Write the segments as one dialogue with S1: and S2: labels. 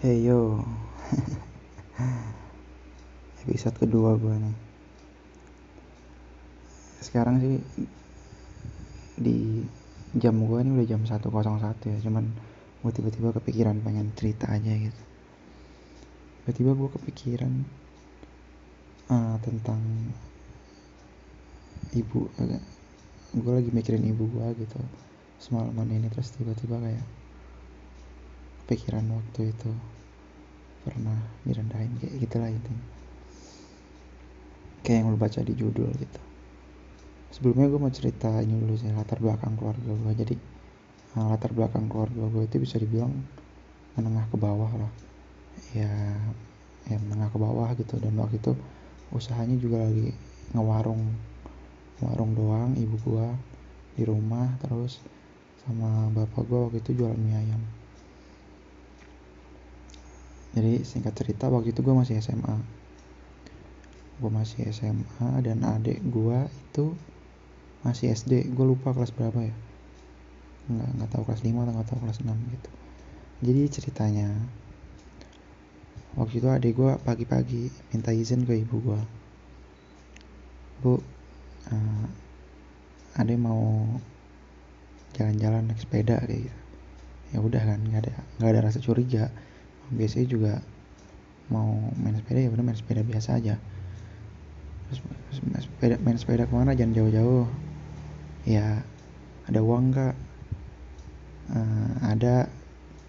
S1: Hey yo. Episode kedua gue nih. Sekarang sih Di Jam gue ini udah jam 1.01 ya Cuman Gue tiba-tiba kepikiran pengen cerita aja gitu. Tiba-tiba gue kepikiran uh, Tentang Ibu Gue lagi mikirin ibu gue gitu Semalaman ini terus tiba-tiba kayak Pikiran waktu itu pernah direndahin kayak gitulah intinya. Kayak yang lu baca di judul gitu. Sebelumnya gue mau cerita ini dulu sih latar belakang keluarga gue jadi nah, latar belakang keluarga gue itu bisa dibilang menengah ke bawah lah. Ya ya menengah ke bawah gitu. Dan waktu itu usahanya juga lagi ngewarung warung doang ibu gue di rumah terus sama bapak gue waktu itu jualan mie ayam jadi singkat cerita waktu itu gue masih SMA gue masih SMA dan adik gue itu masih SD gue lupa kelas berapa ya. Nggak nggak tahu kelas 5 atau nggak tahu kelas 6 gitu. Jadi ceritanya waktu itu adik gue pagi-pagi minta izin ke ibu gue bu uh, adik mau jalan-jalan naik sepeda kayak gitu ya udah kan nggak ada nggak ada rasa curiga biasanya juga mau main sepeda ya udah main sepeda biasa aja. Main sepeda main sepeda ke mana? Jangan jauh-jauh. Ya ada uang nggak? Uh, ada.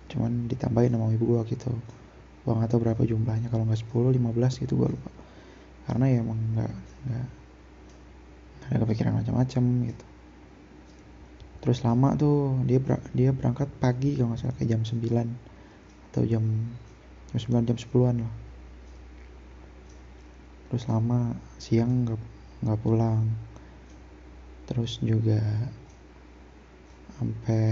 S1: Cuman ditambahin sama ibu gua gitu. Uang atau berapa jumlahnya? Kalau nggak 10 15 gitu gua lupa. Karena ya emang nggak nggak ada kepikiran macam-macam gitu. Terus lama tuh dia dia berangkat pagi kalau nggak salah kayak jam 9 atau jam jam 9 jam 10-an lah. Terus lama siang nggak nggak pulang. Terus juga sampai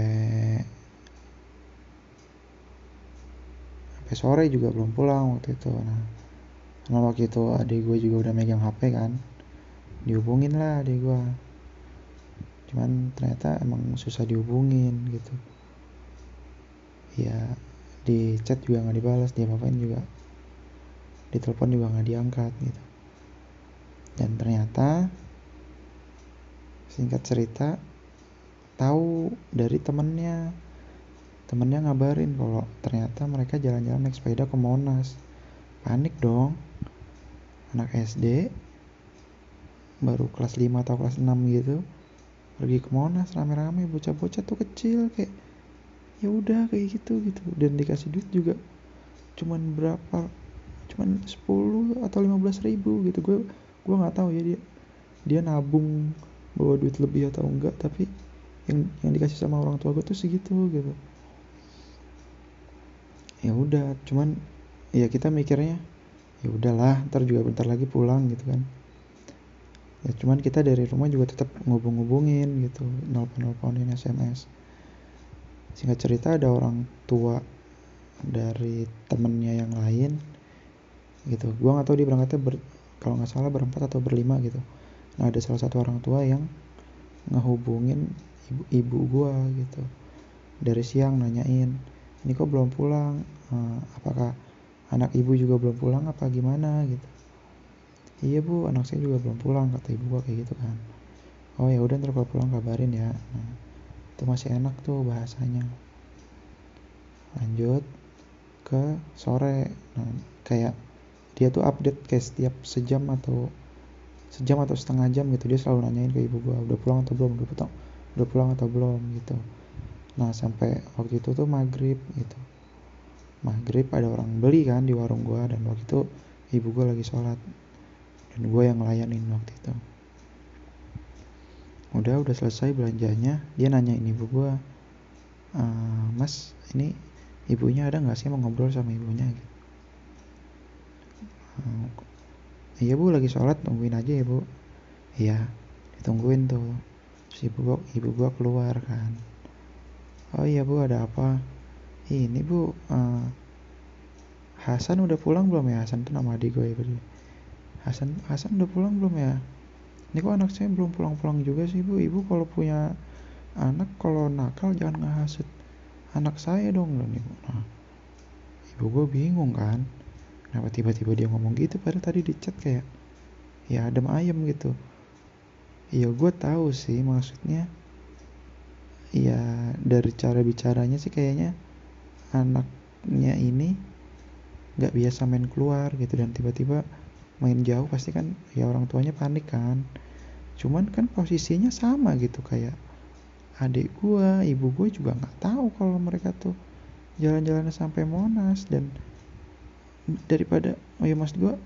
S1: sampai sore juga belum pulang waktu itu. Nah karena waktu itu adik gue juga udah megang HP kan dihubungin lah adik gue. Cuman ternyata emang susah dihubungin gitu. Ya di chat juga nggak dibalas dia apain juga. Di telepon juga nggak diangkat gitu. Dan ternyata singkat cerita tahu dari temennya. Temennya ngabarin kalau ternyata mereka jalan-jalan naik sepeda ke Monas. Panik dong. Anak SD baru kelas 5 atau kelas 6 gitu pergi ke Monas rame-rame bocah-bocah tuh kecil kayak ya udah kayak gitu gitu. Dan dikasih duit juga cuman berapa? Cuman 10 atau 15 ribu gitu. Gue gue nggak tahu ya dia dia nabung bawa duit lebih atau enggak tapi yang yang dikasih sama orang tua gue tuh segitu gitu. Ya udah cuman ya kita mikirnya ya udahlah ntar juga bentar lagi pulang gitu kan. Ya cuman kita dari rumah juga tetap ngubung-ngubungin gitu. Nelpon nelponin sms singkat cerita ada orang tua dari temennya yang lain gitu. Gue nggak tahu dia berangkatnya ber, kalau nggak salah berempat atau berlima gitu. Nah ada salah satu orang tua yang ngehubungin ibu ibu gue gitu. Dari siang nanyain ini kok belum pulang? Uh, apakah anak ibu juga belum pulang? Apa gimana? Gitu. Iya bu anak saya juga belum pulang kata ibu gue kayak gitu kan. Oh ya udah ntar kalau pulang kabarin ya. Nah, itu masih enak tuh bahasanya. Lanjut ke sore. Nah kayak dia tuh update kayak setiap sejam atau sejam atau setengah jam gitu dia selalu nanyain ke ibu gua udah pulang atau belum? Udah pulang udah pulang atau belum? Gitu. Nah sampai waktu itu tuh maghrib gitu. Maghrib ada orang beli kan di warung gua dan waktu itu ibu gua lagi sholat. Dan gua yang ngelayanin waktu itu udah udah selesai belanjanya. Dia nanya ini ibu gue uh, mas ini ibunya ada nggak sih mau ngobrol sama ibunya? Gitu. Uh, iya bu lagi sholat tungguin aja ya bu. Iya ditungguin tuh. Si ibu gua, ibu gua keluar kan. Oh iya bu ada apa? Ini bu uh, Hasan udah pulang belum ya? Hasan tuh nama adik gue ya Hasan Hasan udah pulang belum ya ini kok anak saya belum pulang-pulang juga sih bu? Ibu kalau punya anak kalau nakal jangan ngehasut anak saya dong loh nih bu. Nah ya gue bingung kan kenapa tiba-tiba dia ngomong gitu padahal tadi di chat kayak ya adem ayem gitu. Ya gue tahu sih maksudnya. Ya dari cara bicaranya sih kayaknya anaknya ini nggak biasa main keluar gitu dan tiba-tiba main jauh pasti kan ya orang tuanya panik kan. Cuman kan posisinya sama gitu kayak adik gua ibu gue juga nggak tahu kalau mereka tuh jalan-jalan sampai Monas. Dan daripada oh ya mas gua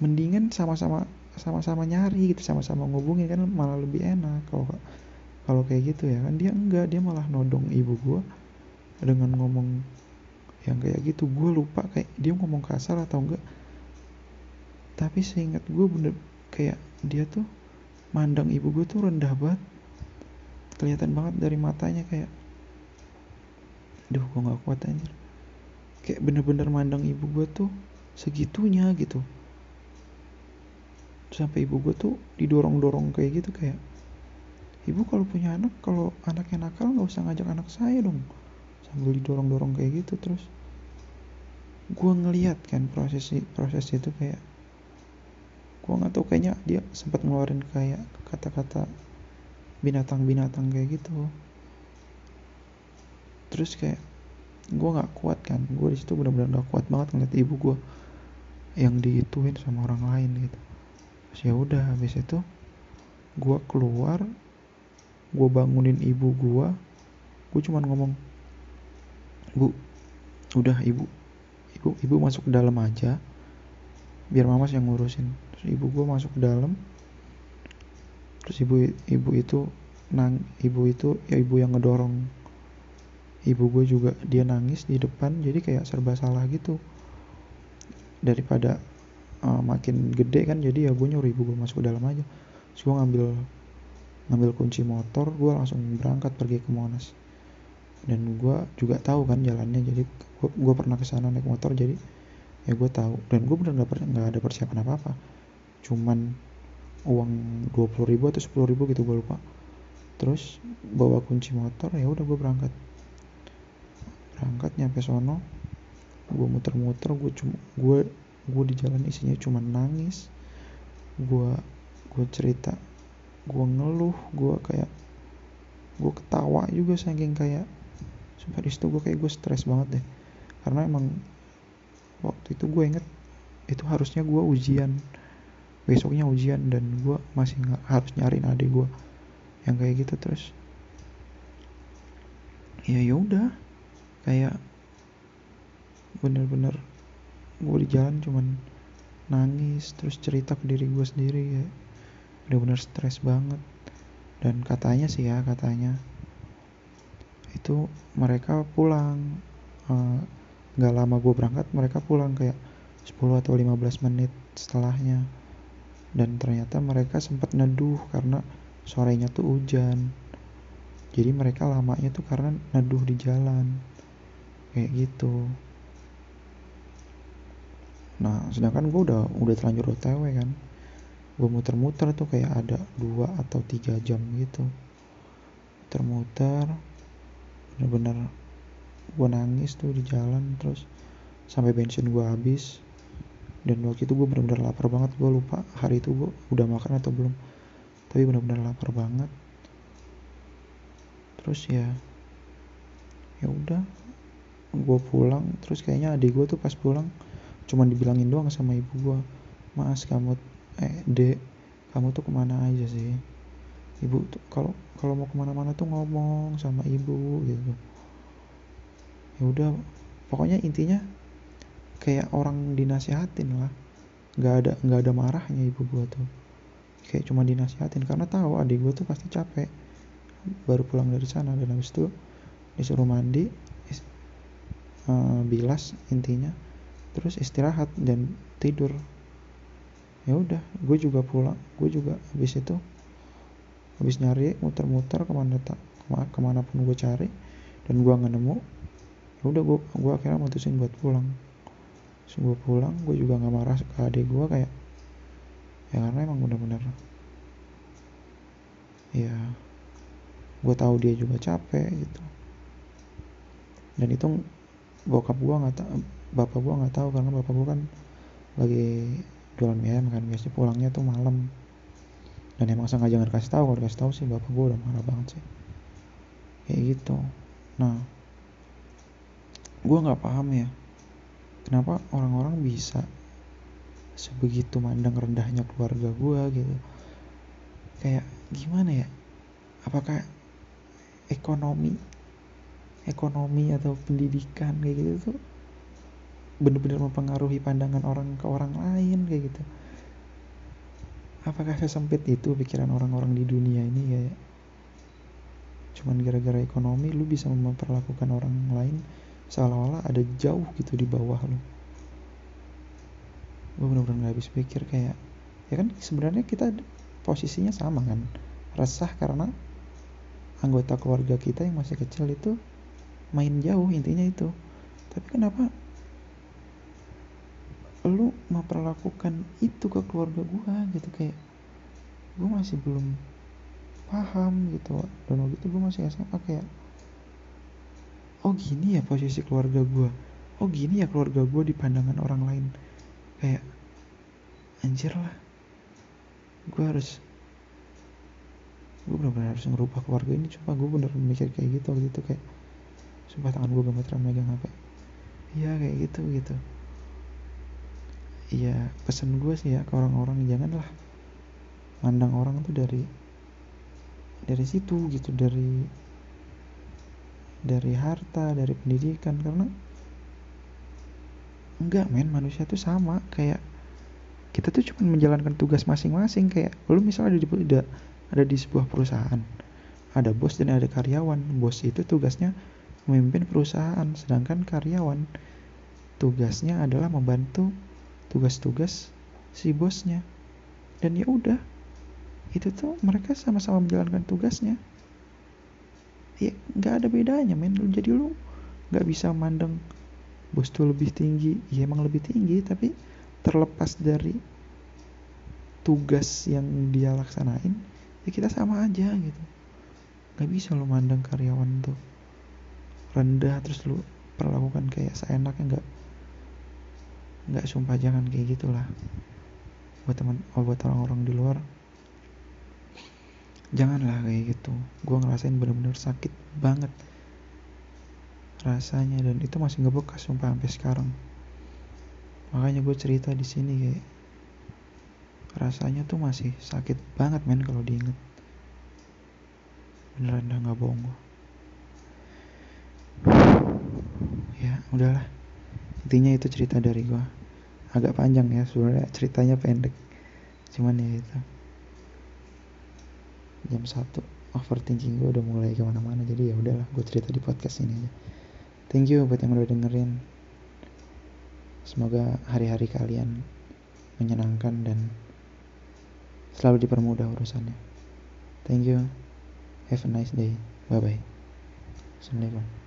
S1: mendingan sama-sama sama-sama nyari gitu sama-sama ngubungin kan malah lebih enak. Kalau kalau kayak gitu ya kan dia enggak dia malah nodong ibu gua dengan ngomong yang kayak gitu. Gue lupa kayak dia ngomong kasar atau enggak tapi seingat gue bener kayak dia tuh mandang ibu gue tuh rendah banget. Kelihatan banget dari matanya kayak duh gue gak kuat anjir. Kayak bener-bener mandang ibu gue tuh segitunya gitu. Sampai ibu gue tuh didorong-dorong kayak gitu kayak ibu kalau punya anak kalau anaknya nakal nggak usah ngajak anak saya dong. Sambil didorong-dorong kayak gitu terus. Gue ngeliat kan proses proses itu kayak gue nggak tahu kayaknya dia sempat ngeluarin kayak kata-kata binatang-binatang kayak gitu. Terus kayak gue nggak kuat kan gue di situ benar-benar nggak kuat banget ngeliat ibu gue yang diituin sama orang lain gitu. Terus ya udah habis itu gue keluar gue bangunin ibu gue gue cuman ngomong bu udah ibu ibu ibu masuk ke dalam aja biar mama yang ngurusin terus ibu gue masuk ke dalam. Terus ibu ibu itu nang ibu itu ya ibu yang ngedorong. Ibu gue juga dia nangis di depan jadi kayak serba salah gitu. Daripada uh, makin gede kan jadi ya gue nyuruh ibu gue masuk ke dalam aja. Terus gue ngambil ngambil kunci motor gue langsung berangkat pergi ke Monas. Dan gue juga tahu kan jalannya jadi gue, gue pernah ke sana naik motor jadi ya gue tahu. Dan gue bener nggak ada persiapan apa apa cuman uang dua puluh ribu atau sepuluh ribu gitu gue lupa. Terus bawa kunci motor ya udah gue berangkat. Berangkat nyampe sono gue muter-muter gue cuma gue gue di jalan isinya cuma nangis. Gue gue cerita gue ngeluh gue kayak gue ketawa juga saking kayak sampai di situ gue kayak gue stres banget deh. Karena emang waktu itu gue inget itu harusnya gue ujian besoknya ujian dan gue masih nggak harus nyariin adik gue yang kayak gitu terus. Ya yaudah kayak bener-bener gue di jalan cuman nangis terus cerita ke diri gue sendiri ya bener-bener stres banget. Dan katanya sih ya katanya itu mereka pulang eh, nggak uh, lama gue berangkat mereka pulang kayak 10 atau 15 menit setelahnya dan ternyata mereka sempat neduh karena sorenya tuh hujan. Jadi mereka lamanya tuh karena neduh di jalan. Kayak gitu. Nah sedangkan gue udah udah terlanjur otw kan. Gue muter-muter tuh kayak ada dua atau tiga jam gitu. Muter-muter bener-bener gue nangis tuh di jalan terus sampai bensin gue habis dan waktu itu gue bener-bener lapar banget gue lupa hari itu gue udah makan atau belum. Tapi bener-bener lapar banget. Terus ya ya udah gue pulang. Terus kayaknya adik gue tuh pas pulang cuman dibilangin doang sama ibu gue mas kamu eh dek kamu tuh ke mana aja sih? Ibu tuh kalau kalau mau ke mana-mana tuh ngomong sama ibu gitu. Ya udah pokoknya intinya kayak orang dinasihatin lah. Nggak ada nggak ada marahnya ibu gua tuh. Kayak cuma dinasihatin karena tahu adik gua tuh pasti capek. Baru pulang dari sana dan habis itu disuruh mandi uh, bilas intinya. Terus istirahat dan tidur. Ya udah gue juga pulang gue juga habis itu habis nyari muter-muter ke mana tak ke mana pun gue cari dan gue nggak nemu ya udah gue gue akhirnya mutusin buat pulang terus gue pulang gue juga nggak marah ke adik gue kayak ya karena emang bener-bener ya gue tahu dia juga capek gitu. Dan itu bokap gue nggak tahu bapak gue nggak tahu karena bapak gue kan lagi jualan mie kan biasanya pulangnya tuh malam. Dan emang sengaja nggak kasih tahu kalau kasih tahu sih bapak gue udah marah banget sih. Kayak gitu. Nah gue nggak paham ya kenapa orang-orang bisa sebegitu mandang rendahnya keluarga gue gitu? Kayak gimana ya? Apakah ekonomi ekonomi atau pendidikan kayak gitu tuh bener-bener mempengaruhi pandangan orang ke orang lain kayak gitu? Apakah sesempit itu pikiran orang-orang di dunia ini ya cuman gara-gara ekonomi lu bisa memperlakukan orang lain seolah-olah ada jauh gitu di bawah lu. Gue bener-bener gak habis pikir kayak ya kan sebenarnya kita posisinya sama kan? Resah karena anggota keluarga kita yang masih kecil itu main jauh intinya itu. Tapi kenapa lu memperlakukan itu ke keluarga gue gitu? Kayak gue masih belum paham gitu. Dan waktu itu gue masih SMA kayak oh gini ya posisi keluarga gue oh gini ya keluarga gue di pandangan orang lain. Kayak anjir lah. Gue harus gue benar-benar harus ngerubah keluarga ini. Coba gue bener mikir kayak gitu waktu itu kayak sumpah tangan gue gemeteran megang HP. Iya kayak gitu gitu. Iya pesan gue sih ya ke orang-orang janganlah mandang orang tuh dari dari situ gitu dari dari harta dari pendidikan karena enggak men manusia tuh sama kayak kita tuh cuma menjalankan tugas masing-masing kayak lu misalnya ada di ada, ada di sebuah perusahaan ada bos dan ada karyawan bos itu tugasnya memimpin perusahaan sedangkan karyawan tugasnya adalah membantu tugas-tugas si bosnya. Dan ya udah itu tuh mereka sama-sama menjalankan tugasnya ya nggak ada bedanya men. Lu jadi lu nggak bisa mandang bos tuh lebih tinggi. Ya emang lebih tinggi tapi terlepas dari tugas yang dia laksanain ya kita sama aja gitu. Nggak bisa lu mandang karyawan tuh rendah terus lu perlakukan kayak seenaknya nggak nggak sumpah jangan kayak gitulah. Buat teman oh, buat orang-orang di luar janganlah kayak gitu. Gue ngerasain bener-bener sakit banget rasanya dan itu masih ngebekas sumpah sampai sekarang. Makanya gue cerita di sini kayak rasanya tuh masih sakit banget men kalau diinget. Beneran dah nggak bohong gue ya udahlah. Intinya itu cerita dari gue agak panjang ya sebenarnya ceritanya pendek. Cuman ya itu jam satu. Overthinking gue udah mulai ke mana-mana jadi ya udahlah gue cerita di podcast ini aja. Thank you buat yang udah dengerin. Semoga hari-hari kalian menyenangkan dan selalu dipermudah urusannya. Thank you. Have a nice day. Bye bye assalamualaikum